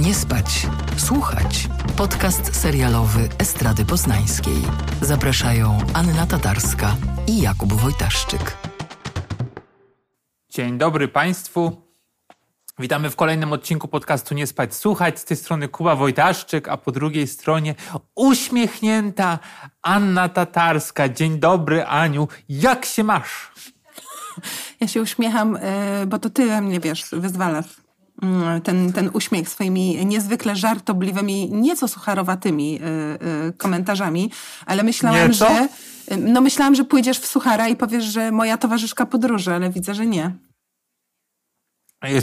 Nie spać, słuchać. Podcast serialowy Estrady Poznańskiej. Zapraszają Anna Tatarska i Jakub Wojtaszczyk. Dzień dobry Państwu. Witamy w kolejnym odcinku podcastu Nie spać, słuchać. Z tej strony Kuba Wojtaszczyk, a po drugiej stronie uśmiechnięta Anna Tatarska. Dzień dobry, Aniu. Jak się masz? Ja się uśmiecham, e, bo to ty mnie, wiesz, wyzwalasz ten, ten uśmiech swoimi niezwykle żartobliwymi, nieco sucharowatymi e, e, komentarzami, ale myślałam, Nieco? że no myślałam, że pójdziesz w suchara i powiesz, że moja towarzyszka podróży, ale widzę, że nie.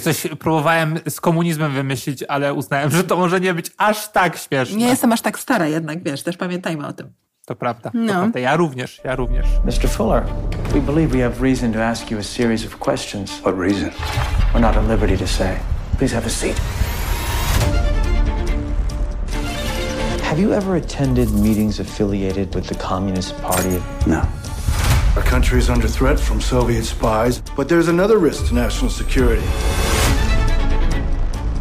Coś próbowałem z komunizmem wymyślić, ale uznałem, że to może nie być aż tak śmieszne. Nie jestem aż tak stara jednak, wiesz, też pamiętajmy o tym. To prawda, No. to prawda. Ja również, ja również. Mr. Fuller, we believe we have reason to ask you a series of questions. What reason? We're not at liberty to say. Please have a seat. Have you ever attended meetings affiliated with the Communist Party? No. Our country is under threat from Soviet spies, but there's another risk to national security.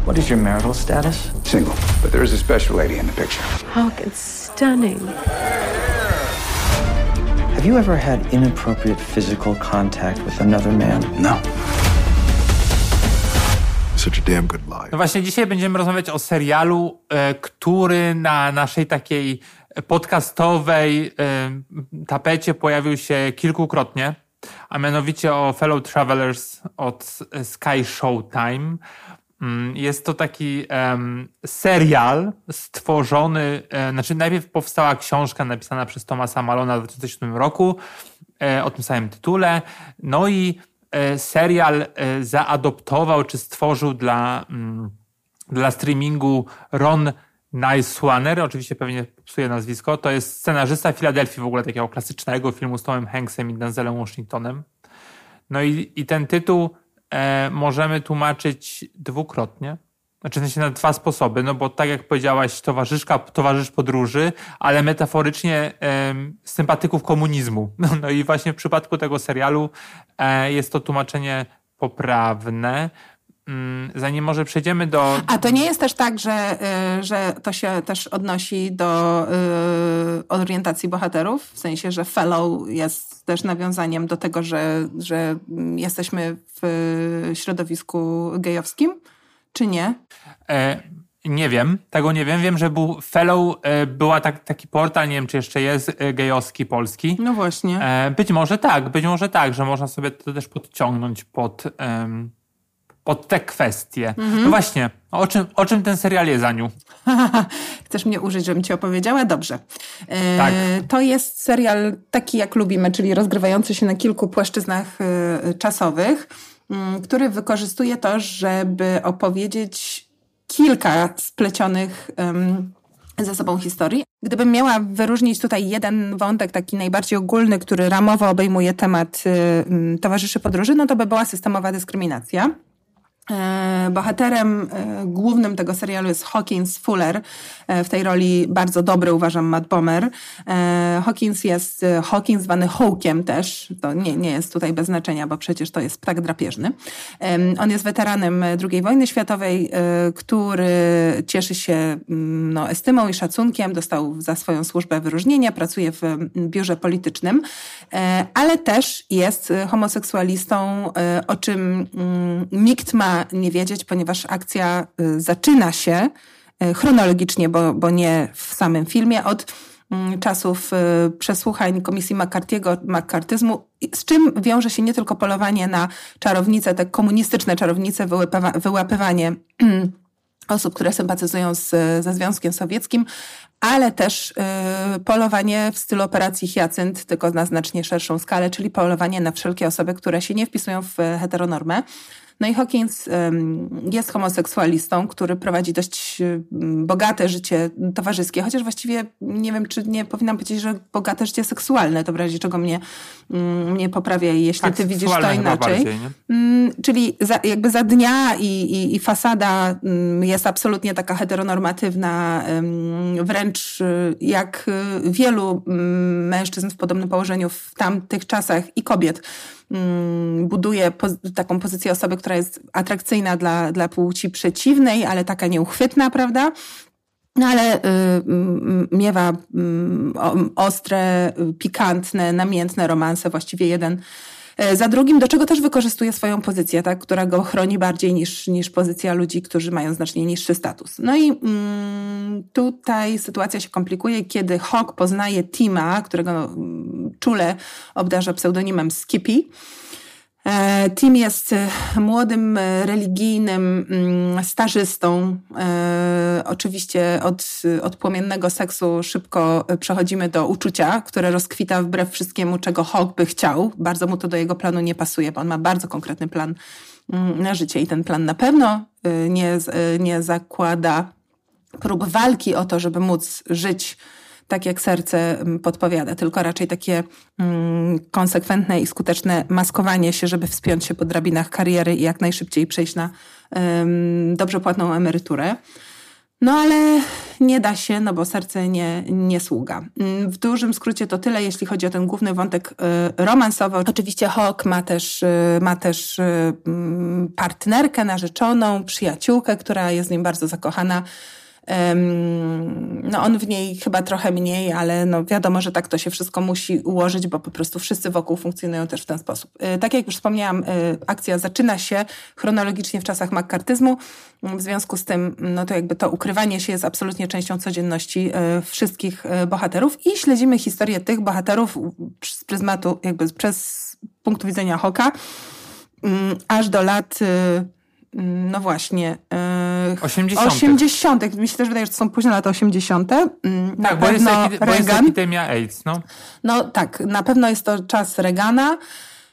What is your marital status? Single. But there is a special lady in the picture. Hawk, it's stunning. Have you ever had inappropriate physical contact with another man? No. No właśnie, dzisiaj będziemy rozmawiać o serialu, e, który na naszej takiej podcastowej e, tapecie pojawił się kilkukrotnie, a mianowicie o Fellow Travelers od Sky Showtime. Mm, Jest to taki em, serial stworzony, e, znaczy najpierw powstała książka napisana przez Tomasa Malona w 2007 roku e, o tym samym tytule. No i serial e, zaadoptował czy stworzył dla, mm, dla streamingu Ron Nyswaner, oczywiście pewnie psuje nazwisko, to jest scenarzysta Filadelfii w ogóle takiego klasycznego filmu z Tomem Hanksem i Denzelem Washingtonem. No i, i ten tytuł e, możemy tłumaczyć dwukrotnie. Znaczy w na dwa sposoby, no bo tak jak powiedziałaś, towarzyszka, towarzysz podróży, ale metaforycznie em, sympatyków komunizmu. No, no i właśnie w przypadku tego serialu e, jest to tłumaczenie poprawne. Mm, Zanim może przejdziemy do... A to nie jest też tak, że, y, że to się też odnosi do y, orientacji bohaterów? W sensie, że fellow jest też nawiązaniem do tego, że, że jesteśmy w y, środowisku gejowskim? Czy nie? E, nie wiem, tego nie wiem. Wiem, że był Fellow, e, była tak, taki portal, nie wiem czy jeszcze jest, e, gejowski polski. No właśnie. E, być może tak, być może tak, że można sobie to też podciągnąć pod, pod te kwestie. No właśnie, o czym, o czym ten serial jest, Aniu? Chcesz mnie użyć, żebym ci opowiedziała? Dobrze. E, Tak. To jest serial taki, jak lubimy, czyli rozgrywający się na kilku płaszczyznach e, czasowych, m, który wykorzystuje to, żeby opowiedzieć kilka splecionych em, ze sobą historii. Gdybym miała wyróżnić tutaj jeden wątek, taki najbardziej ogólny, który ramowo obejmuje temat y, towarzyszy podróży, no to by była systemowa dyskryminacja. E, Bohaterem e, głównym tego serialu jest Hawkins Fuller. E, W tej roli bardzo dobry uważam Matt Bomer. Hawkins jest Hawkins zwany Hawkiem też. To nie, nie jest tutaj bez znaczenia, bo przecież to jest ptak drapieżny. On jest weteranem II wojny światowej, który cieszy się mm, no, estymą i szacunkiem. Dostał za swoją służbę wyróżnienia, pracuje w biurze politycznym, ale też jest homoseksualistą, o czym mm, nikt ma nie wiedzieć, ponieważ akcja e, zaczyna się e, chronologicznie, bo, bo nie w samym filmie, od mm, czasów e, przesłuchań Komisji McCarthy'ego, McCarthyzmu, i z czym wiąże się nie tylko polowanie na czarownice, te komunistyczne czarownice, wyłapywa, wyłapywanie osób, które sympatyzują z, ze Związkiem Sowieckim, ale też y, polowanie w stylu operacji Hyacynt, tylko na znacznie szerszą skalę, czyli polowanie na wszelkie osoby, które się nie wpisują w e, heteronormę. No i Hawkins ym, jest homoseksualistą, który prowadzi dość ym, bogate życie towarzyskie, chociaż właściwie nie wiem, czy nie powinnam powiedzieć, że bogate życie seksualne, to w razie czego mnie, ym, mnie poprawia, jeśli Tak, ty widzisz to inaczej. bardziej? Mm, Czyli za, jakby za dnia i, i, i fasada mm, jest absolutnie taka heteronormatywna, ym, wręcz y, jak y, wielu mm, mężczyzn w podobnym położeniu w tamtych czasach i kobiet mm, buduje poz- taką pozycję osoby, która jest atrakcyjna dla, dla płci przeciwnej, ale taka nieuchwytna, prawda? No ale y, miewa ostre, pikantne, namiętne romanse, właściwie jeden za drugim, do czego też wykorzystuje swoją pozycję, tak, która go chroni bardziej niż, niż pozycja ludzi, którzy mają znacznie niższy status. No i mm, tutaj sytuacja się komplikuje, kiedy Hawk poznaje Tima, którego czule obdarza pseudonimem Skippy. E, Tim jest e, młodym, e, religijnym mm, stażystą. Oczywiście od, od płomiennego seksu szybko przechodzimy do uczucia, które rozkwita wbrew wszystkiemu, czego Hawk by chciał. Bardzo mu to do jego planu nie pasuje, bo on ma bardzo konkretny plan mm, na życie i ten plan na pewno nie, nie zakłada prób walki o to, żeby móc żyć tak jak serce mm, podpowiada, tylko raczej takie mm, konsekwentne i skuteczne maskowanie się, żeby wspiąć się po drabinach kariery i jak najszybciej przejść na um, dobrze płatną emeryturę. No ale nie da się, no bo serce nie, nie sługa. Mm, w dużym skrócie to tyle, jeśli chodzi o ten główny wątek y, romansowy. Oczywiście Hawk ma też, y, ma też mm, partnerkę, narzeczoną, przyjaciółkę, która jest w nim bardzo zakochana. No on w niej chyba trochę mniej, ale no wiadomo, że tak to się wszystko musi ułożyć, bo po prostu wszyscy wokół funkcjonują też w ten sposób. E, tak jak już wspomniałam, e, akcja zaczyna się chronologicznie w czasach makartyzmu. W związku z tym, no to jakby to ukrywanie się jest absolutnie częścią codzienności e, wszystkich bohaterów i śledzimy historię tych bohaterów z pryzmatu, jakby przez punktu widzenia Hoka, mm, aż do lat no właśnie. Yy, 80. 80. Mi się też wydaje, że to są późne lata 80. Mm, tak, bo jest, epi- bo jest epidemia AIDS, no. No tak, na pewno jest to czas Reagana.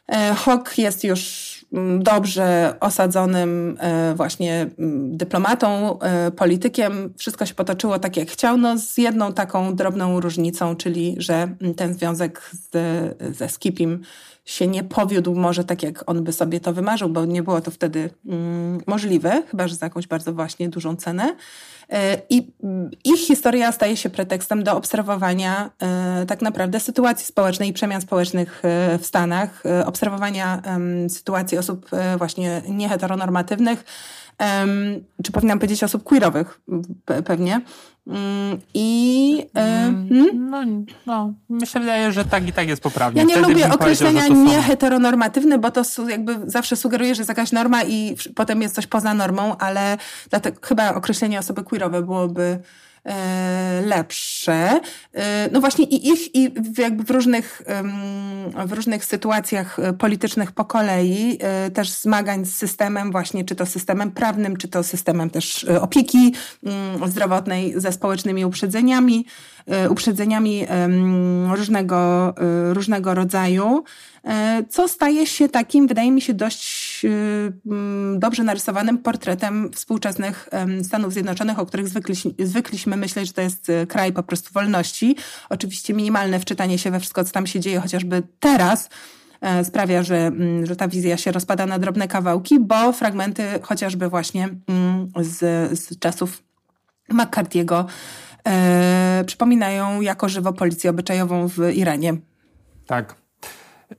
E, Hawk jest już mm, dobrze osadzonym e, właśnie dyplomatą, e, politykiem. Wszystko się potoczyło tak, jak chciał, no z jedną taką drobną różnicą, czyli że ten związek z, ze Skipim się nie powiódł może tak, jak on by sobie to wymarzył, bo nie było to wtedy mm, możliwe, chyba że za jakąś bardzo właśnie dużą cenę. E, I mm, ich historia staje się pretekstem do obserwowania e, tak naprawdę sytuacji społecznej i przemian społecznych e, w Stanach, obserwowania sytuacji osób właśnie nieheteronormatywnych, czy powinnam powiedzieć osób queerowych pewnie. Mm, I mm, hmm? no, no, mi się wydaje, że tak i tak jest poprawnie. Ja nie Wtedy lubię określenia nieheteronormatywne, bo to jakby zawsze sugeruje, że jest jakaś norma i potem jest coś poza normą, ale dlatego chyba określenie osoby queerowe byłoby E, lepsze. E, no właśnie i ich i jakby w różnych, w różnych sytuacjach e, politycznych po kolei też zmagań z systemem właśnie, czy to systemem prawnym, czy to systemem też opieki mm, zdrowotnej ze społecznymi uprzedzeniami, uprzedzeniami różnego, różnego rodzaju. E, co staje się takim, wydaje mi się, dość e, dobrze narysowanym portretem współczesnych Stanów Zjednoczonych, o których zwykliśmy myśleć, że to jest e, kraj po prostu wolności. Oczywiście minimalne wczytanie się we wszystko, co tam się dzieje, chociażby teraz, sprawia, że, że ta wizja się rozpada na drobne kawałki, bo fragmenty chociażby właśnie z, z czasów McCarthy'ego e, przypominają jako żywo policję obyczajową w Iranie. Tak.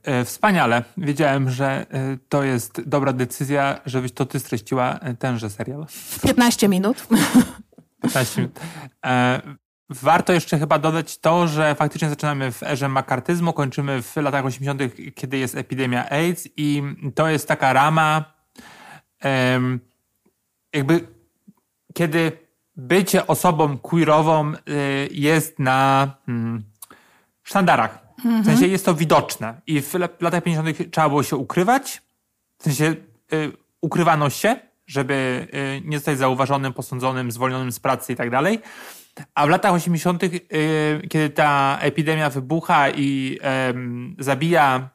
E, wspaniale. Wiedziałem, że e, to jest dobra decyzja, żebyś to ty streściła e, tenże serial. 15 minut. 15 minut. Warto jeszcze chyba dodać to, że faktycznie zaczynamy w erze makartyzmu, kończymy w latach 80., kiedy jest epidemia AIDS i to jest taka rama jakby kiedy bycie osobą queerową jest na hmm, sztandarach w sensie jest to widoczne. I w latach 50. trzeba było się ukrywać. W sensie y, ukrywano się, żeby y, nie zostać zauważonym, posądzonym, zwolnionym z pracy i tak dalej. A w latach 80., y, kiedy ta epidemia wybucha i y, zabija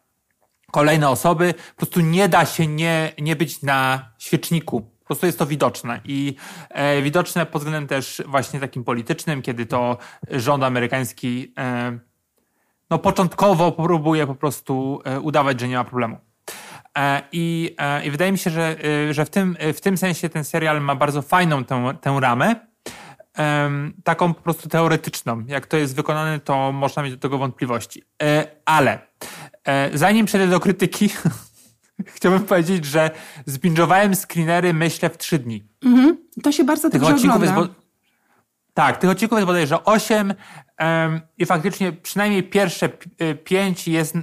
kolejne osoby, po prostu nie da się nie, nie być na świeczniku. Po prostu jest to widoczne i e, widoczne pod względem też właśnie takim politycznym, kiedy to rząd amerykański e, no początkowo próbuje po prostu e, udawać, że nie ma problemu. E, I, e, i wydaje mi się, że, że w, tym, w tym sensie ten serial ma bardzo fajną tę, tę ramę, taką po prostu teoretyczną. Jak to jest wykonane, to można mieć do tego wątpliwości. Ale zanim przejdę do krytyki, chciałbym powiedzieć, że zbingowałem screenery, myślę, w trzy dni. To się bardzo Tych dobrze ogląda. Bo... Tak, tych odcinków jest bodajże osiem em, i faktycznie przynajmniej pierwsze pi- y, pięć jest y,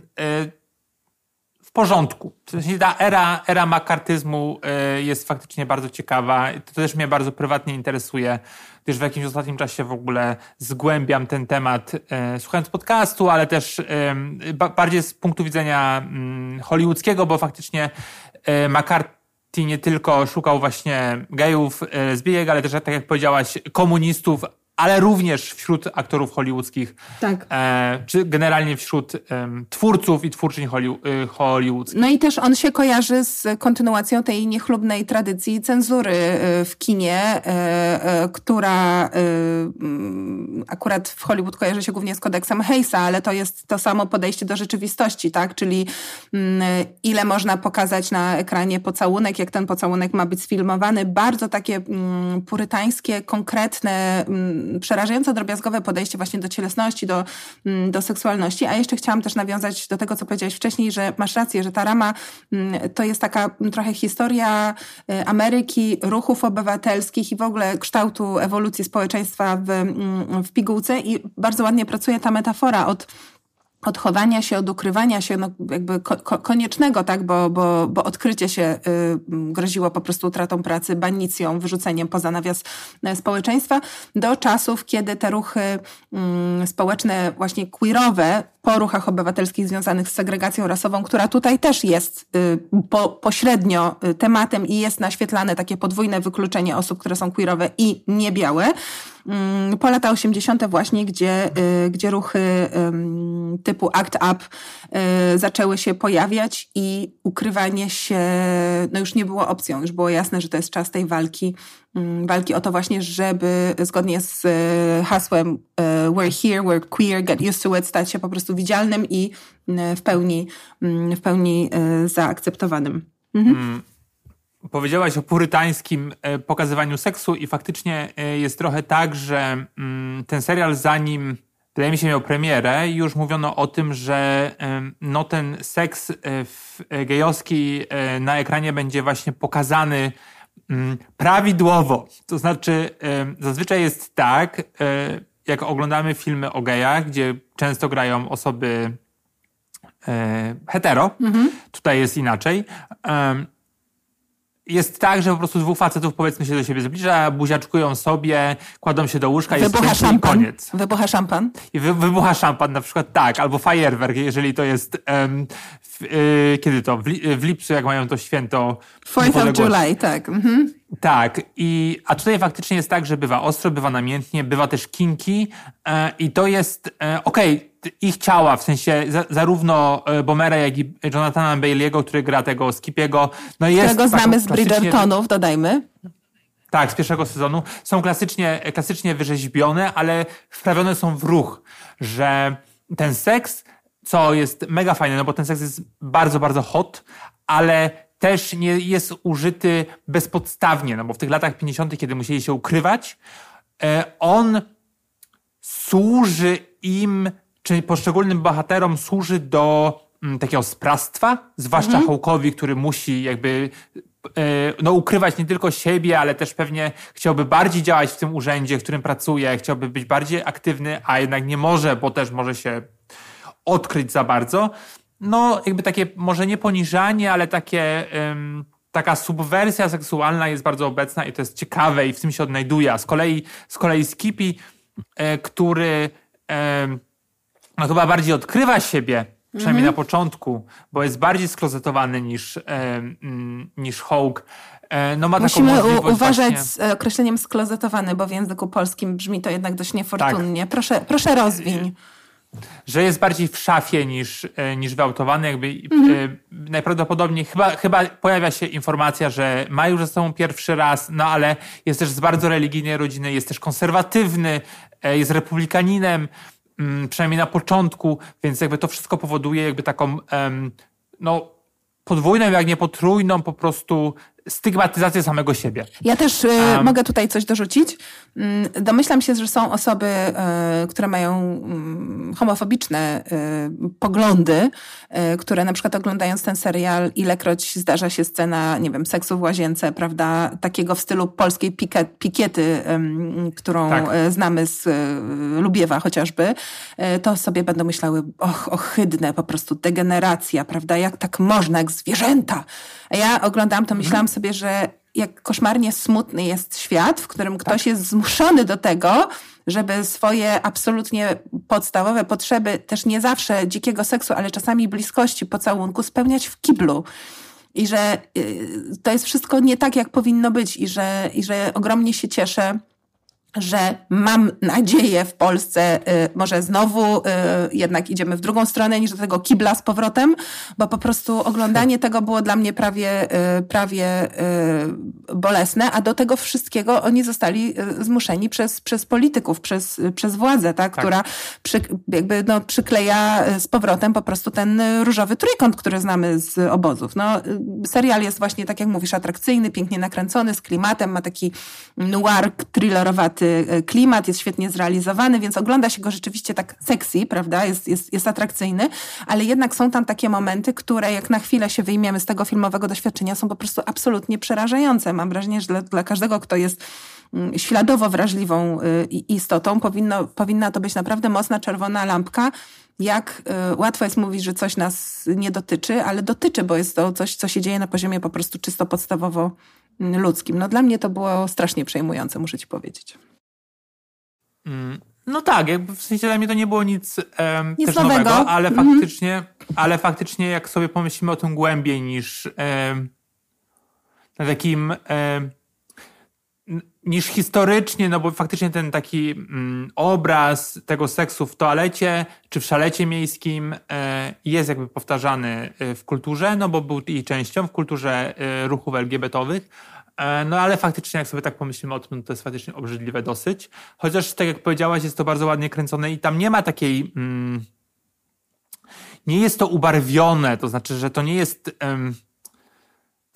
porządku. Ta era, era makartyzmu y, jest faktycznie bardzo ciekawa. To też mnie bardzo prywatnie interesuje, gdyż w jakimś ostatnim czasie w ogóle zgłębiam ten temat, y, słuchając podcastu, ale też ba- bardziej z punktu widzenia mm, hollywoodzkiego, bo faktycznie McCarthy nie tylko szukał właśnie gejów, lesbijek, ale też, tak jak powiedziałaś, komunistów, ale również wśród aktorów hollywoodzkich, Tak. e, czy generalnie wśród em, twórców i twórczyń hollyw- y, hollywoodzkich. No i też on się kojarzy z kontynuacją tej niechlubnej tradycji cenzury y, w kinie, y, y, która y, mm, akurat w Hollywood kojarzy się głównie z kodeksem Hayesa, ale to jest to samo podejście do rzeczywistości, tak? Czyli mm, ile można pokazać na ekranie pocałunek, jak ten pocałunek ma być sfilmowany. Bardzo takie mm, purytańskie, konkretne, mm, przerażająco drobiazgowe podejście właśnie do cielesności, do, mm, do seksualności. A jeszcze chciałam też nawiązać do tego, co powiedziałeś wcześniej, że masz rację, że ta rama mm, to jest taka trochę historia y, Ameryki, ruchów obywatelskich i w ogóle kształtu ewolucji społeczeństwa w, mm, w pigułce i bardzo ładnie pracuje ta metafora od od chowania się, od ukrywania się, no jakby ko- ko- koniecznego, tak, bo, bo, bo odkrycie się y, groziło po prostu utratą pracy, banicją, wyrzuceniem poza nawias e, społeczeństwa, do czasów, kiedy te ruchy mm, społeczne, właśnie queerowe, po ruchach obywatelskich związanych z segregacją rasową, która tutaj też jest y, po, pośrednio y, tematem i jest naświetlane takie podwójne wykluczenie osób, które są queerowe i niebiałe. Mm, Po lata 80. właśnie, gdzie, y, gdzie ruchy typu Act Up zaczęły się pojawiać i ukrywanie się no już nie było opcją. Już było jasne, że to jest czas tej walki, walki o to właśnie, żeby zgodnie z y, hasłem y, We're here, we're queer, get used to it, stać się po prostu widzialnym i y, w pełni, mm, w pełni y, zaakceptowanym. Powiedziałaś o purytańskim e, pokazywaniu seksu i faktycznie e, jest trochę tak, że mm, ten serial zanim wydaje mi się miał premierę już mówiono o tym, że no ten seks e, e, gejowski e, na ekranie będzie właśnie pokazany mm, prawidłowo. To znaczy zazwyczaj jest tak, e, jak oglądamy filmy o gejach, gdzie często grają osoby e, hetero, tutaj jest inaczej. Jest tak, że po prostu dwóch facetów powiedzmy się do siebie zbliża, buziaczkują sobie, kładą się do łóżka i jest Wybucha skończy i szampan. koniec. Wybucha szampan. I wy, wybucha szampan na przykład tak, albo fajerwerk, jeżeli to jest em, w, y, kiedy to? W, li, w lipcu, jak mają to święto 4th of. July, tak. Mhm. Tak, i, a tutaj faktycznie jest tak, że bywa ostro, bywa namiętnie, bywa też kinki e, i to jest, e, okej, t- ich ciała, w sensie za, zarówno e, Bomera, jak i Jonathana Bailey'ego, który gra tego Skipiego, no jest Którego znamy z Bridgertonów, dodajmy. tak, z pierwszego sezonu. Są klasycznie, klasycznie wyrzeźbione, ale wprawione są w ruch, że ten seks, co jest mega fajne, no bo ten seks jest bardzo, bardzo hot, ale też nie jest użyty bezpodstawnie, no bo w tych latach 50., kiedy musieli się ukrywać, e, on służy im, czy poszczególnym bohaterom służy do mm, takiego sprawstwa, zwłaszcza Hołkowi, który musi jakby e, no, ukrywać nie tylko siebie, ale też pewnie chciałby bardziej działać w tym urzędzie, w którym pracuje, chciałby być bardziej aktywny, a jednak nie może, bo też może się odkryć za bardzo. No, jakby takie, może nie poniżanie, ale takie, em, taka subwersja seksualna jest bardzo obecna i to jest ciekawe i w tym się odnajduje. A z kolei, z kolei Skippy, e, który em, no, chyba bardziej odkrywa siebie, przynajmniej na początku, bo jest bardziej sklozetowany niż, mm, niż Hawk. E, no, ma Musimy u- uważać właśnie- z e, określeniem sklozetowany, bo w języku polskim brzmi to jednak dość niefortunnie. Tak. Proszę, proszę rozwiń. że jest bardziej w szafie niż, e, niż wyautowany. Jakby, Mhm. e, najprawdopodobniej chyba, chyba pojawia się informacja, że ma już ze sobą pierwszy raz, no ale jest też z bardzo religijnej rodziny, jest też konserwatywny, e, jest republikaninem, przynajmniej na początku, więc jakby to wszystko powoduje jakby taką no, podwójną, jak nie potrójną po prostu stygmatyzację samego siebie. Ja też um, mogę tutaj coś dorzucić. Mm, domyślam się, że są osoby, y, które mają y, homofobiczne y, poglądy, które na przykład oglądając ten serial, ilekroć zdarza się scena, nie wiem, seksu w łazience, prawda, takiego w stylu polskiej piket, pikiety, którą tak. znamy z Lubiewa chociażby, to sobie będą myślały, och, ohydne, po prostu degeneracja, prawda, jak tak można, jak zwierzęta. A ja oglądałam to, myślałam mhm. Sobie, że jak koszmarnie smutny jest świat, w którym ktoś tak. jest zmuszony do tego, żeby swoje absolutnie podstawowe potrzeby, też nie zawsze dzikiego seksu, ale czasami bliskości, pocałunku, spełniać w kiblu. I że y, to jest wszystko nie tak, jak powinno być, i że, i że ogromnie się cieszę, że mam nadzieję w Polsce, y, może znowu y, jednak idziemy w drugą stronę niż do tego kibla z powrotem, bo po prostu oglądanie tego było dla mnie prawie, y, prawie bolesne, a do tego wszystkiego oni zostali zmuszeni przez, przez polityków, przez, przez władzę, tak, tak. która przy, jakby no, przykleja z powrotem po prostu ten różowy trójkąt, który znamy z obozów. No, serial jest właśnie, tak jak mówisz, atrakcyjny, pięknie nakręcony, z klimatem, ma taki noir, thrillerowaty E, klimat, jest świetnie zrealizowany, więc ogląda się go rzeczywiście tak sexy, prawda? Jest, jest, jest atrakcyjny, ale jednak są tam takie momenty, które jak na chwilę się wyjmiemy z tego filmowego doświadczenia, są po prostu absolutnie przerażające. Mam wrażenie, że dla, dla każdego, kto jest mm, śladowo wrażliwą y, istotą, powinno, powinna to być naprawdę mocna czerwona lampka, jak y, łatwo jest mówić, że coś nas nie dotyczy, ale dotyczy, bo jest to coś, co się dzieje na poziomie po prostu czysto podstawowo mm, ludzkim. No dla mnie to było strasznie przejmujące, muszę ci powiedzieć. Mm, no tak, jakby w sensie dla mnie to nie było nic, um, nic nowego, nowego ale mm -hmm. faktycznie, ale faktycznie jak sobie pomyślimy o tym głębiej niż um, na takim um, niż historycznie, no bo faktycznie ten taki mm, obraz tego seksu w toalecie czy w szalecie miejskim e, jest jakby powtarzany e, w kulturze, no bo był jej częścią w kulturze e, ruchów LGBT-owych, E, no ale faktycznie, jak sobie tak pomyślimy o tym, to jest faktycznie obrzydliwe dosyć. Chociaż, tak jak powiedziałaś, jest to bardzo ładnie kręcone i tam nie ma takiej. Mm, nie jest to ubarwione, to znaczy, że to nie jest. Um,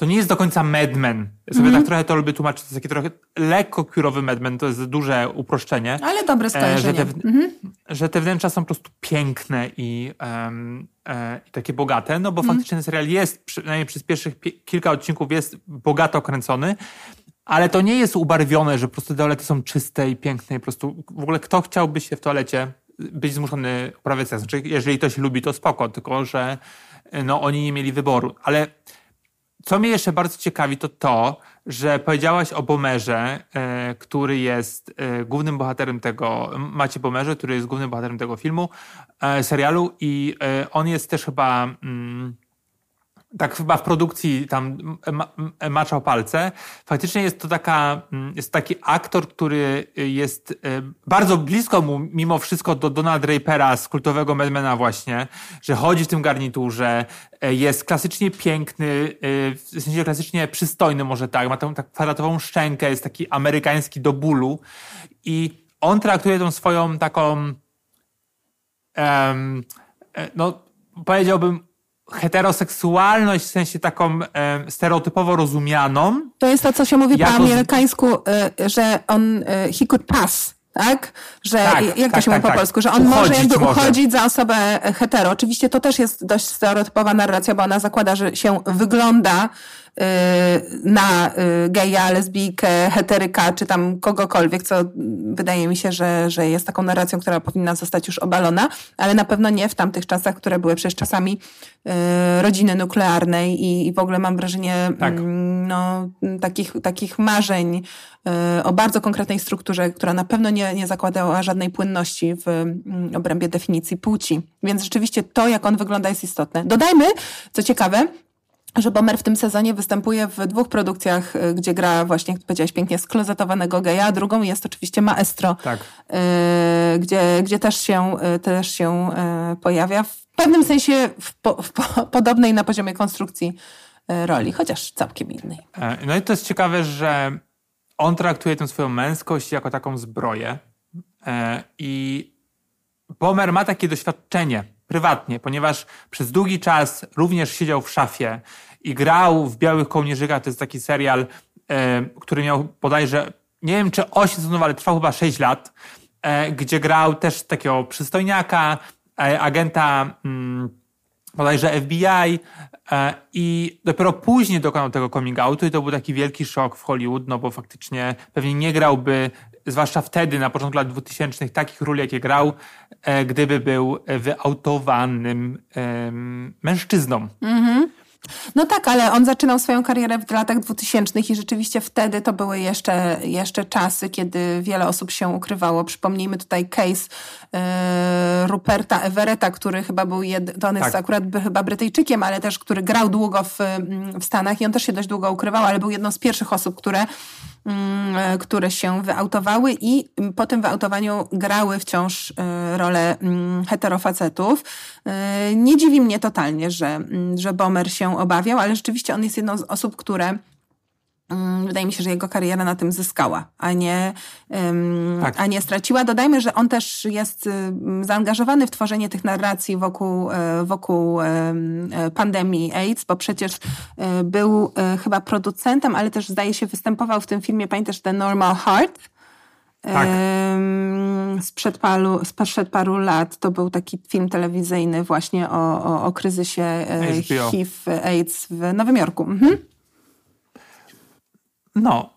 to nie jest do końca Madman. Ja sobie mm tak trochę to lubię tłumaczyć. To jest taki trochę lekko kurowy Madman, to jest duże uproszczenie. Ale dobre skojarzenie. Że te, mm że te wnętrza są po prostu piękne i, um, e, i takie bogate, no bo mm faktycznie ten serial jest, przynajmniej przez pierwszych kilka odcinków jest bogato kręcony, ale to nie jest ubarwione, że po prostu toalety są czyste i piękne i po prostu w ogóle kto chciałby się w toalecie być zmuszony uprawiać seks? Znaczy, jeżeli to się lubi, to spoko, tylko że no, oni nie mieli wyboru. Ale co mnie jeszcze bardzo ciekawi, to to, że powiedziałaś o Bomerze, e, który jest e, głównym bohaterem tego, Macie Bomerze, który jest głównym bohaterem tego filmu, e, serialu i on jest też chyba... Mm, tak chyba w produkcji tam maczał palce. Faktycznie jest to taka, mm, jest taki aktor, który jest y, bardzo blisko mu mimo wszystko do Donald Drapera z kultowego Madmana właśnie, że chodzi w tym garniturze, y, jest klasycznie piękny, y, w sensie klasycznie przystojny może tak, ma tą tak kwadratową szczękę, jest taki amerykański do bólu i on traktuje tą swoją taką um, no powiedziałbym heteroseksualność w sensie taką e, stereotypowo rozumianą. To jest to, co się mówi po amerykańsku, e, że on, e, he could pass, tak? Że, tak, jak tak, to się tak, mówi po tak. polsku? Że on uchodzić może jakby może. uchodzić za osobę hetero. Oczywiście to też jest dość stereotypowa narracja, bo ona zakłada, że się wygląda na y, geja, lesbijkę, heteryka, czy tam kogokolwiek, co wydaje mi się, że, że jest taką narracją, która powinna zostać już obalona, ale na pewno nie w tamtych czasach, które były przecież czasami y, rodziny nuklearnej i, i w ogóle mam wrażenie tak. Mm, no, takich, takich marzeń y, o bardzo konkretnej strukturze, która na pewno nie, nie zakładała żadnej płynności w mm, obrębie definicji płci. Więc rzeczywiście to, jak on wygląda, jest istotne. Dodajmy, co ciekawe, że Bomer w tym sezonie występuje w dwóch produkcjach, y, gdzie gra właśnie, jak powiedziałeś pięknie, sklozetowanego geja, a drugą jest oczywiście Maestro, tak. y, gdzie, gdzie też się, y, też się pojawia. W pewnym sensie w, po, w po, podobnej na poziomie konstrukcji roli, chociaż całkiem innej. E, no i to jest ciekawe, że on traktuje tę swoją męskość jako taką zbroję e, i Bomer ma takie doświadczenie prywatnie, ponieważ przez długi czas również siedział w szafie i grał w Białych Kołnierzykach. To jest taki serial, e, który miał bodajże, nie wiem czy 8 sezonów, ale trwał chyba 6 lat, e, gdzie grał też takiego przystojniaka, e, agenta mm, bodajże FBI i dopiero później dokonał tego coming outu i to był taki wielki szok w Hollywood, no bo faktycznie pewnie nie grałby zwłaszcza wtedy, na początku lat 2000, takich ról, jakie grał, e, gdyby był wyautowanym mężczyzną. No tak, ale on zaczynał swoją karierę w latach 2000 i rzeczywiście wtedy to były jeszcze, jeszcze czasy, kiedy wiele osób się ukrywało. Przypomnijmy tutaj case e, Ruperta Everetta, który chyba był, jed, on jest Tak. akurat by- chyba Brytyjczykiem, ale też który grał długo w, w Stanach i on też się dość długo ukrywał, ale był jedną z pierwszych osób, które które się wyautowały i mm, po tym wyautowaniu grały wciąż e, rolę mm, heterofacetów. E, Nie dziwi mnie totalnie, że, mm, że Bomer się obawiał, ale rzeczywiście on jest jedną z osób, które mm, Wydaje mi się, że jego kariera na tym zyskała, a nie, Tak. a nie straciła. Dodajmy, że on też jest ym, zaangażowany w tworzenie tych narracji wokół, e, wokół e, pandemii AIDS, bo przecież e, był chyba producentem, ale też zdaje się występował w tym filmie, pamiętasz, The Normal Heart? Tak. Sprzed paru, sprzed paru lat to był taki film telewizyjny właśnie o, o, o kryzysie. HIV, AIDS w Nowym Jorku. Mhm. No.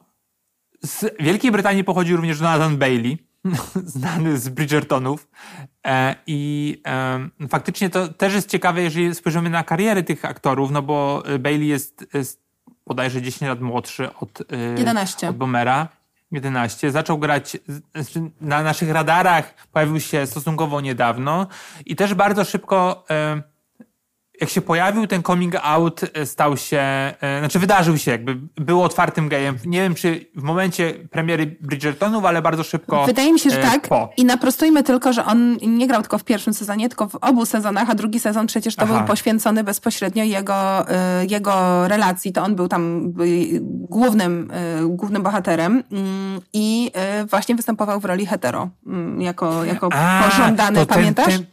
Z Wielkiej Brytanii pochodzi również Jonathan Bailey, znany z Bridgertonów. E, I e, faktycznie to też jest ciekawe, jeżeli spojrzymy na karierę tych aktorów, no bo e, Bailey jest, jest bodajże 10 lat młodszy od, e, 11. od Bomera. 11. Zaczął grać znaczy na naszych radarach, pojawił się stosunkowo niedawno i też bardzo szybko e, jak się pojawił ten coming out, e, stał się, e, znaczy wydarzył się, jakby był otwartym gejem. Nie wiem, czy w momencie premiery Bridgertonów, ale bardzo szybko. Wydaje mi się, że e, tak. Po. I naprostujmy tylko, że on nie grał tylko w pierwszym sezonie, tylko w obu sezonach, a drugi sezon przecież to Aha. był poświęcony bezpośrednio jego, jego relacji. To on był tam głównym, głównym bohaterem mm, i właśnie występował w roli hetero, mm, jako, jako A, pożądany, ten- pamiętasz? ten-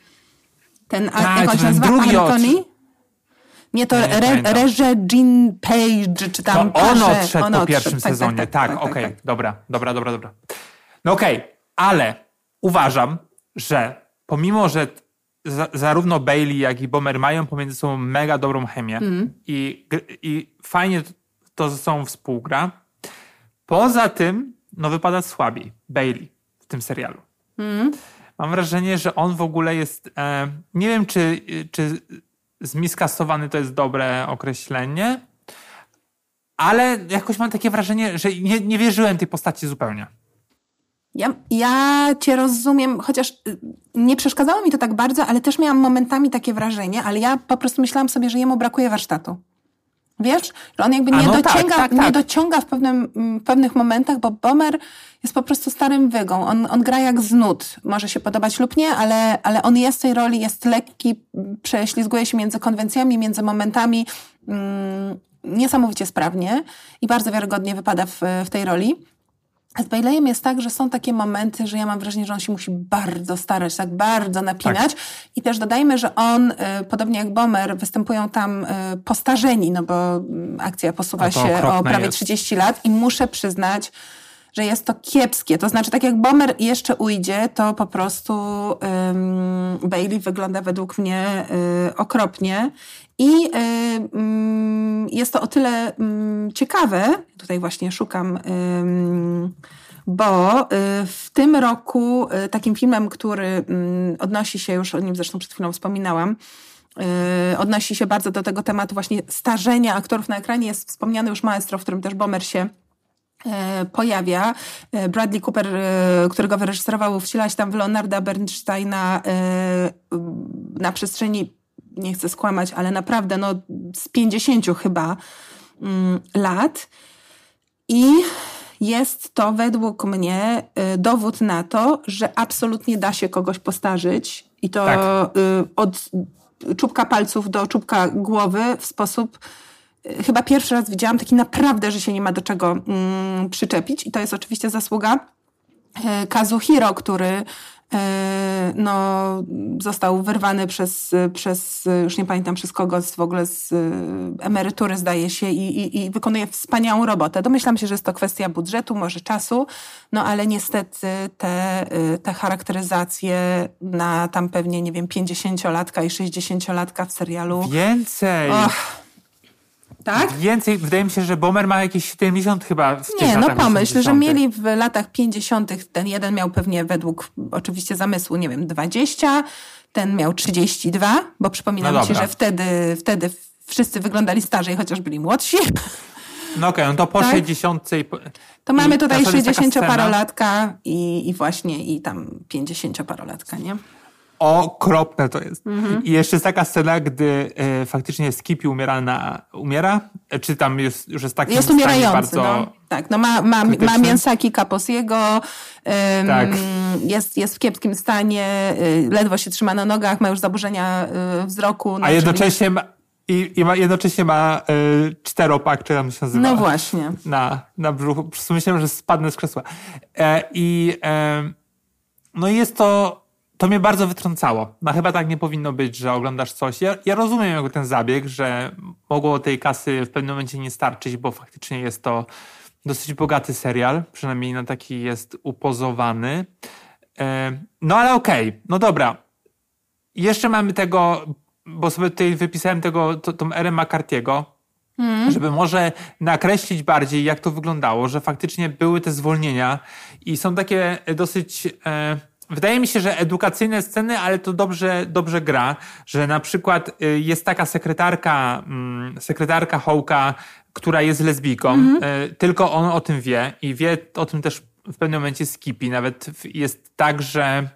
Ten, a, Tak, jak on się nazywa? drugi Anthony? Nie, to Nie, Re. Reże Jean Page, czy To tam on Parze. odszedł On po pierwszym Tak, sezonie. Tak, tak, tak, okej, tak. dobra, dobra, dobra, dobra. No okej, ale uważam, że pomimo, że za, zarówno Bailey, jak i Bomer mają pomiędzy sobą mega dobrą chemię Mhm. i, i fajnie to ze sobą współgra, poza tym, no wypada słabiej Bailey w tym serialu. Mhm. Mam wrażenie, że on w ogóle jest. E, nie wiem, czy, czy zmiskasowany to jest dobre określenie, ale jakoś mam takie wrażenie, że nie, nie wierzyłem tej postaci zupełnie. Ja, ja cię rozumiem, chociaż y, nie przeszkadzało mi to tak bardzo, ale też miałam momentami takie wrażenie, ale ja po prostu myślałam sobie, że jemu brakuje warsztatu. Wiesz, że on jakby nie, no tak, dociąga, tak, nie tak. dociąga w pewnym, mm, pewnych momentach, bo Bomer jest po prostu starym wygą. On, on gra jak z nut. Może się podobać lub nie, ale, ale on jest w tej roli, jest lekki, prześlizguje się między konwencjami, między momentami. Mm, niesamowicie sprawnie i bardzo wiarygodnie wypada w, w tej roli. Z Baileyem jest tak, że są takie momenty, że ja mam wrażenie, że on się musi bardzo starać, tak bardzo napinać. I też dodajmy, że on, y, podobnie jak Bomer, występują tam y, postarzeni, no bo mm, akcja posuwa się o prawie jest. 30 lat i muszę przyznać, że jest to kiepskie. To znaczy, tak jak Bomer jeszcze ujdzie, to po prostu ym, Bailey wygląda według mnie y, okropnie. I y, ym, jest to o tyle ym, ciekawe, tutaj właśnie szukam, bo y, w tym roku takim filmem, który ym, odnosi się, już o nim zresztą przed chwilą wspominałam, odnosi się bardzo do tego tematu właśnie starzenia aktorów na ekranie, jest wspomniany już Maestro, w którym też Bomer się pojawia. E, Bradley Cooper, e, którego wyreżyserował, wciela się tam w Leonarda Bernsteina e, na przestrzeni, nie chcę skłamać, ale naprawdę no, z 50 chyba mm, lat. I jest to według mnie dowód na to, że absolutnie da się kogoś postarzyć i to Tak. od czubka palców do czubka głowy w sposób chyba pierwszy raz widziałam taki naprawdę, że się nie ma do czego mm, przyczepić i to jest oczywiście zasługa e, Kazuhiro, który e, no, został wyrwany przez, przez, już nie pamiętam przez kogo, z, w ogóle z e, emerytury zdaje się i, i, i wykonuje wspaniałą robotę. Domyślam się, że jest to kwestia budżetu, może czasu, no ale niestety te, e, te charakteryzacje na tam pewnie, nie wiem, 50-latka i 60-latka w serialu. Więcej! Och, tak? Więcej, wydaje mi się, że Bomer ma jakieś 70 chyba w Nie, no pomyśl, że 80.. mieli w latach 50. ten jeden miał pewnie według oczywiście zamysłu, nie wiem, 20, ten miał 32, bo przypominam No ci, że wtedy, wtedy wszyscy wyglądali starzej, chociaż byli młodsi. No okej, no to po Tak? 60. i po- To mamy tutaj przykład jest taka scena- 60-parolatka i, i właśnie i tam 50-parolatka, nie? Okropne to jest. Mhm. I jeszcze jest taka scena, gdy e, faktycznie Skippy umiera na... Umiera? Czy tam już, już jest taki Jest umierający, bardzo... no. Tak, no ma, ma, ma mięsaki kaposiego, ym, Tak. jest, jest w kiepskim stanie, y, ledwo się trzyma na nogach, ma już zaburzenia y, wzroku. no, A czyli- jednocześnie ma, i, i ma, jednocześnie ma y, czteropak, czy tam się nazywa. No właśnie. Na, na brzuchu. Po prostu myślałem, że spadnę z krzesła. E, I e, no i jest to, to mnie bardzo wytrącało. No chyba tak nie powinno być, że oglądasz coś. Ja, ja rozumiem jakby ten zabieg, że mogło tej kasy w pewnym momencie nie starczyć, bo faktycznie jest to dosyć bogaty serial, przynajmniej na taki jest upozowany. E, no ale okej, no dobra. Jeszcze mamy tego, bo sobie tutaj wypisałem tego, to, tą erę McCarthy'ego, żeby może nakreślić bardziej, jak to wyglądało, że faktycznie były te zwolnienia i są takie dosyć. E, wydaje mi się, że edukacyjne sceny, ale to dobrze, dobrze gra, że na przykład y, jest taka sekretarka, mm, sekretarka Hołka, która jest lesbijką, e, tylko on o tym wie i wie o tym też w pewnym momencie Skippy. Nawet jest tak, że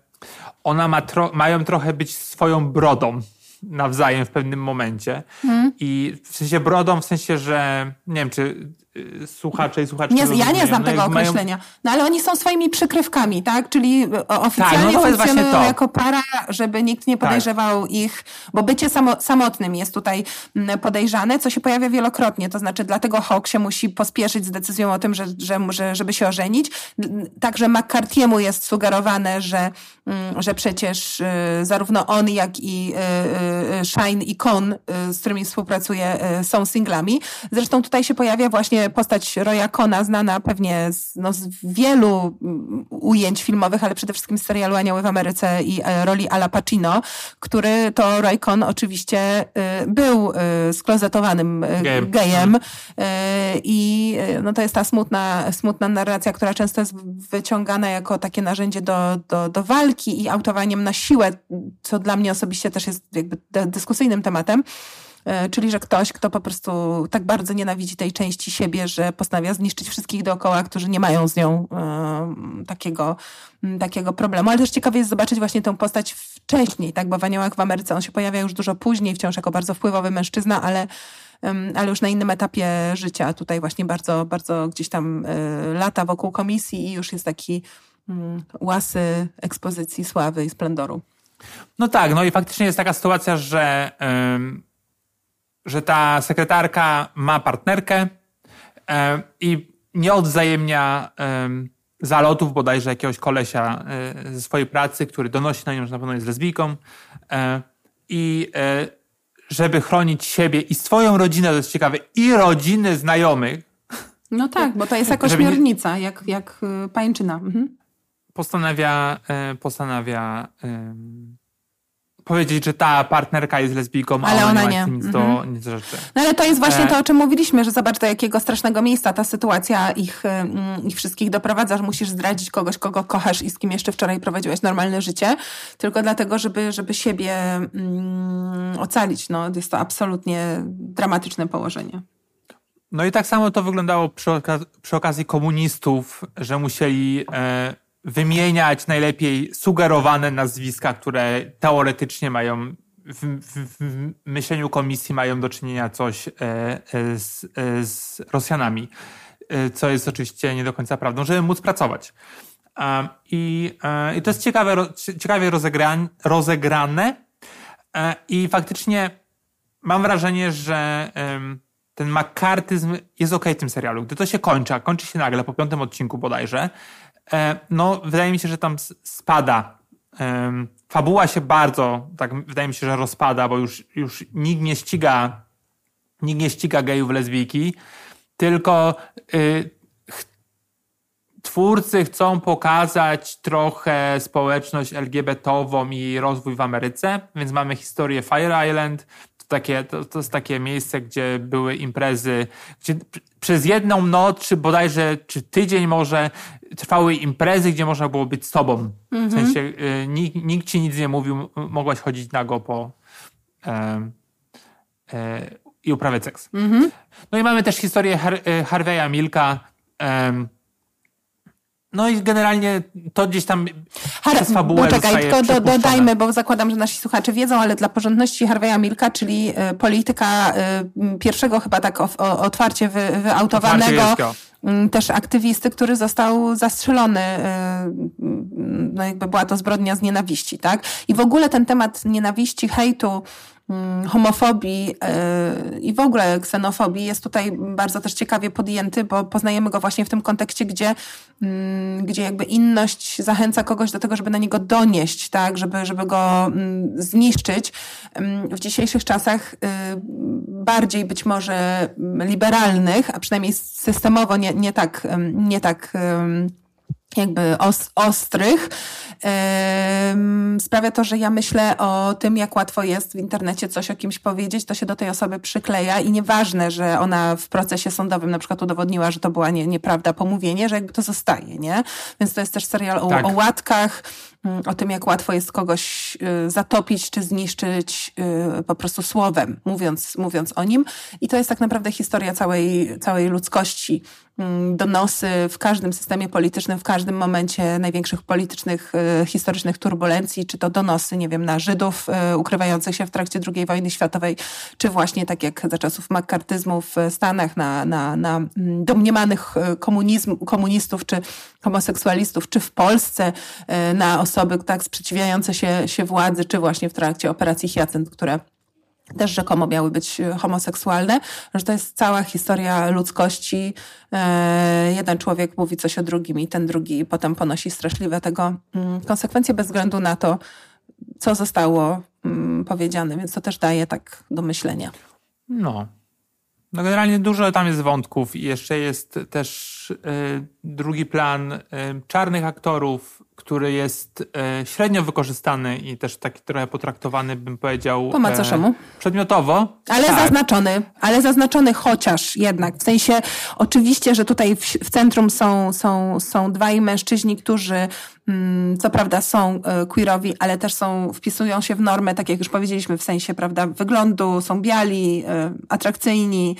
ona ma tro, mają trochę być swoją brodą nawzajem w pewnym momencie. I w sensie brodą, w sensie, że nie wiem, czy y, słuchacze i słuchaczki Nie, ja nie znam no tego określenia. No ale oni są swoimi przykrywkami, tak? Czyli oficjalnie no jest właśnie funkcjonują jako para, żeby nikt nie podejrzewał ich, bo bycie samo, samotnym jest tutaj mm, podejrzane, co się pojawia wielokrotnie. To znaczy, dlatego Hawk się musi pospieszyć z decyzją o tym, że, że, że żeby się ożenić. Także McCarthy'emu jest sugerowane, że, mm, że przecież y, zarówno on, jak i y, y, Shine i Con, y, z którymi współpracuje, y, są singlami. Zresztą tutaj się pojawia właśnie postać Roya Cona, znana pewnie z, no, z wielu mm, ujęć filmowych, ale przede wszystkim z serialu Anioły w Ameryce i e, roli Ala Pacino, który to Roy Con oczywiście y, był y, sklozetowanym y, Gejem. Y, I no, to jest ta smutna, smutna narracja, która często jest wyciągana jako takie narzędzie do, do, do walki i autowaniem na siłę, co dla mnie osobiście też jest jakby dy- dyskusyjnym tematem. E, Czyli, że ktoś, kto po prostu tak bardzo nienawidzi tej części siebie, że postanawia zniszczyć wszystkich dookoła, którzy nie mają z nią takiego, takiego problemu. Ale też ciekawie jest zobaczyć właśnie tę postać wcześniej, tak? Bo w Aniołach w Ameryce on się pojawia już dużo później, wciąż jako bardzo wpływowy mężczyzna, ale, ale już na innym etapie życia. Tutaj właśnie bardzo, bardzo gdzieś tam e, lata wokół komisji i już jest taki łasy ekspozycji sławy i splendoru. No tak, no i faktycznie jest taka sytuacja, że, że ta sekretarka ma partnerkę ym, i nie odwzajemnia ym, zalotów bodajże jakiegoś kolesia y, ze swojej pracy, który donosi na nią, że na pewno jest lesbijką. Y, I żeby chronić siebie i swoją rodzinę, to jest ciekawe, i rodziny znajomych, No tak, bo to jest jako śmiernica, jak, jak pańczyna. Mhm. postanawia, e, postanawia powiedzieć, że ta partnerka jest lesbijką, a Ale ona, ona nie nic, do, nic do rzeczy. No ale to jest właśnie E. to, o czym mówiliśmy, że zobacz, do jakiego strasznego miejsca ta sytuacja ich, mm, ich wszystkich doprowadza, że musisz zdradzić kogoś, kogo kochasz i z kim jeszcze wczoraj prowadziłeś normalne życie, tylko dlatego, żeby, żeby siebie mm, ocalić. No, jest to absolutnie dramatyczne położenie. No i tak samo to wyglądało przy, oka- przy okazji komunistów, że musieli e, wymieniać najlepiej sugerowane nazwiska, które teoretycznie mają w, w, w myśleniu komisji mają do czynienia coś e, e, z, e, z Rosjanami, co jest oczywiście nie do końca prawdą, żeby móc pracować. I, i to jest ciekawe, ciekawie rozegrane i faktycznie mam wrażenie, że ten makartyzm jest okej w tym serialu. Gdy to się kończy, kończy się nagle po piątym odcinku bodajże, no wydaje mi się, że tam spada. Fabuła się bardzo, tak wydaje mi się, że rozpada, bo już, już nikt nie ściga, nikt nie ściga gejów, lesbijki, tylko y, twórcy chcą pokazać trochę społeczność LGBT-ową i rozwój w Ameryce, więc mamy historię Fire Island, to, takie, to, to jest takie miejsce, gdzie były imprezy, gdzie przez jedną noc, czy bodajże, czy tydzień może, trwały imprezy, gdzie można było być sobą. W sensie y, nikt, nikt ci nic nie mówił, mogłaś chodzić nago po em, e, i uprawiać seks. No i mamy też historię Har- e, Harveya Milka. em, no i generalnie to gdzieś tam przez fabułę Poczekaj, zostaje tylko do, dodajmy, bo zakładam, że nasi słuchacze wiedzą, ale dla porządności Harveya Milka, czyli y, polityka y, pierwszego chyba tak o, o, otwarcie wy, wyautowanego, Otwarcie też aktywisty, który został zastrzelony, y, no jakby była to zbrodnia z nienawiści, tak? I w ogóle ten temat nienawiści, hejtu, mm, homofobii yy, i w ogóle ksenofobii jest tutaj bardzo też ciekawie podjęty, bo poznajemy go właśnie w tym kontekście, gdzie, mm, gdzie jakby inność zachęca kogoś do tego, żeby na niego donieść, tak, żeby, żeby go mm, zniszczyć. W dzisiejszych czasach y, bardziej być może mm, liberalnych, a przynajmniej systemowo nie, nie tak, ym, nie tak jakby os, ostrych, sprawia to, że ja myślę o tym, jak łatwo jest w internecie coś o kimś powiedzieć, to się do tej osoby przykleja i nieważne, że ona w procesie sądowym na przykład udowodniła, że to była nie, nieprawda pomówienie, że jakby to zostaje, nie? Więc to jest też serial o, Tak. o łatkach, mm, o tym, jak łatwo jest kogoś y, zatopić czy zniszczyć y, po prostu słowem, mówiąc, mówiąc o nim. I to jest tak naprawdę historia całej, całej ludzkości. Mm, Donosy w każdym systemie politycznym, w każdym momencie największych politycznych, y, historycznych turbulencji, czy to donosy, nie wiem, na Żydów y, ukrywających się w trakcie II wojny światowej, czy właśnie tak jak za czasów makartyzmu w Stanach na, na, na mm, domniemanych y, komunizm, komunistów, czy homoseksualistów, czy w Polsce na osoby tak sprzeciwiające się, się władzy, czy właśnie w trakcie operacji Hyacynt, które też rzekomo miały być e, homoseksualne, że to jest cała historia ludzkości. E, jeden człowiek mówi coś o drugim i ten drugi potem ponosi straszliwe tego mm, konsekwencje bez względu na to, co zostało mm, powiedziane, więc to też daje tak do myślenia. No. No generalnie dużo tam jest wątków i jeszcze jest też y, drugi plan czarnych aktorów, który jest y, średnio wykorzystany i też taki trochę potraktowany, bym powiedział, Po macoszemu. przedmiotowo. Ale tak. zaznaczony, ale zaznaczony chociaż jednak. W sensie, oczywiście, że tutaj w, w centrum są, są, są dwaj mężczyźni, którzy mm, co prawda są e, queerowi, ale też są, wpisują się w normę, tak jak już powiedzieliśmy, w sensie, prawda, wyglądu, są biali, e, atrakcyjni,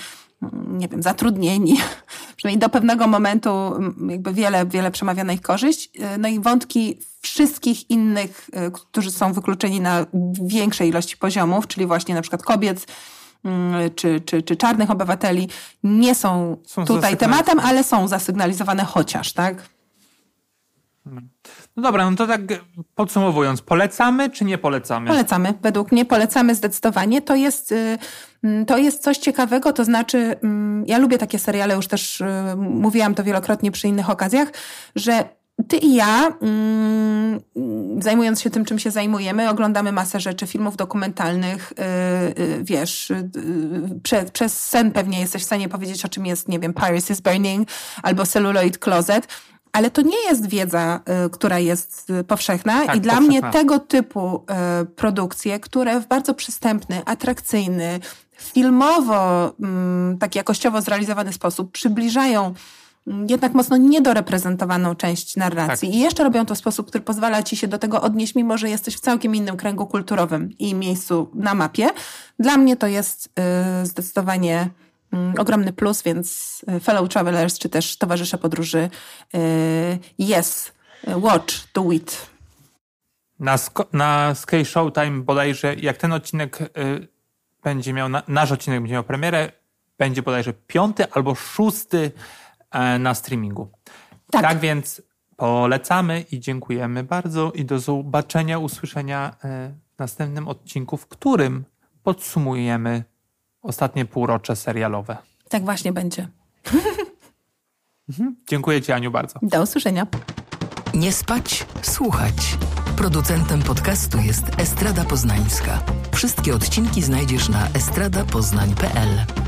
nie wiem, zatrudnieni. Przynajmniej do pewnego momentu mm, jakby wiele, wiele przemawia na ich korzyść. E, No i wątki wszystkich innych, e, którzy są wykluczeni na większej ilości poziomów, czyli właśnie na przykład kobiet, mm, czy, czy, czy czarnych obywateli, nie są, Są tutaj tematem, ale są zasygnalizowane chociaż, tak? No dobra, no to tak podsumowując, polecamy czy nie polecamy? Polecamy. Według mnie polecamy zdecydowanie. To jest, y, mm, to jest coś ciekawego, to znaczy, mm, ja lubię takie seriale, już też y, mówiłam to wielokrotnie przy innych okazjach, że ty i ja, mm, zajmując się tym, czym się zajmujemy, oglądamy masę rzeczy, filmów dokumentalnych, y, wiesz, prze, przez sen pewnie jesteś w stanie powiedzieć, o czym jest, nie wiem, Paris is Burning albo Celluloid Closet, ale to nie jest wiedza, y, która jest y, powszechna Tak, i dla powszechna. mnie tego typu e, produkcje, które w bardzo przystępny, atrakcyjny, filmowo, mm, tak jakościowo zrealizowany sposób przybliżają mm, jednak mocno niedoreprezentowaną część narracji Tak. i jeszcze robią to w sposób, który pozwala ci się do tego odnieść, mimo że jesteś w całkiem innym kręgu kulturowym i miejscu na mapie. Dla mnie to jest y, zdecydowanie ogromny plus, więc y, fellow travelers, czy też towarzysze podróży, y, yes, y, watch, do it. Na, na Sky Showtime bodajże, jak ten odcinek y, będzie miał, na, nasz odcinek będzie miał premierę, będzie bodajże piąty albo szósty e, na streamingu. Tak. tak więc polecamy i dziękujemy bardzo i do zobaczenia, usłyszenia e, w następnym odcinku, w którym podsumujemy ostatnie półrocze serialowe. Tak właśnie będzie. Dziękuję Ci, Aniu, bardzo. Do usłyszenia. Nie spać, słuchać. Producentem podcastu jest Estrada Poznańska. Wszystkie odcinki znajdziesz na estradapoznań.pl.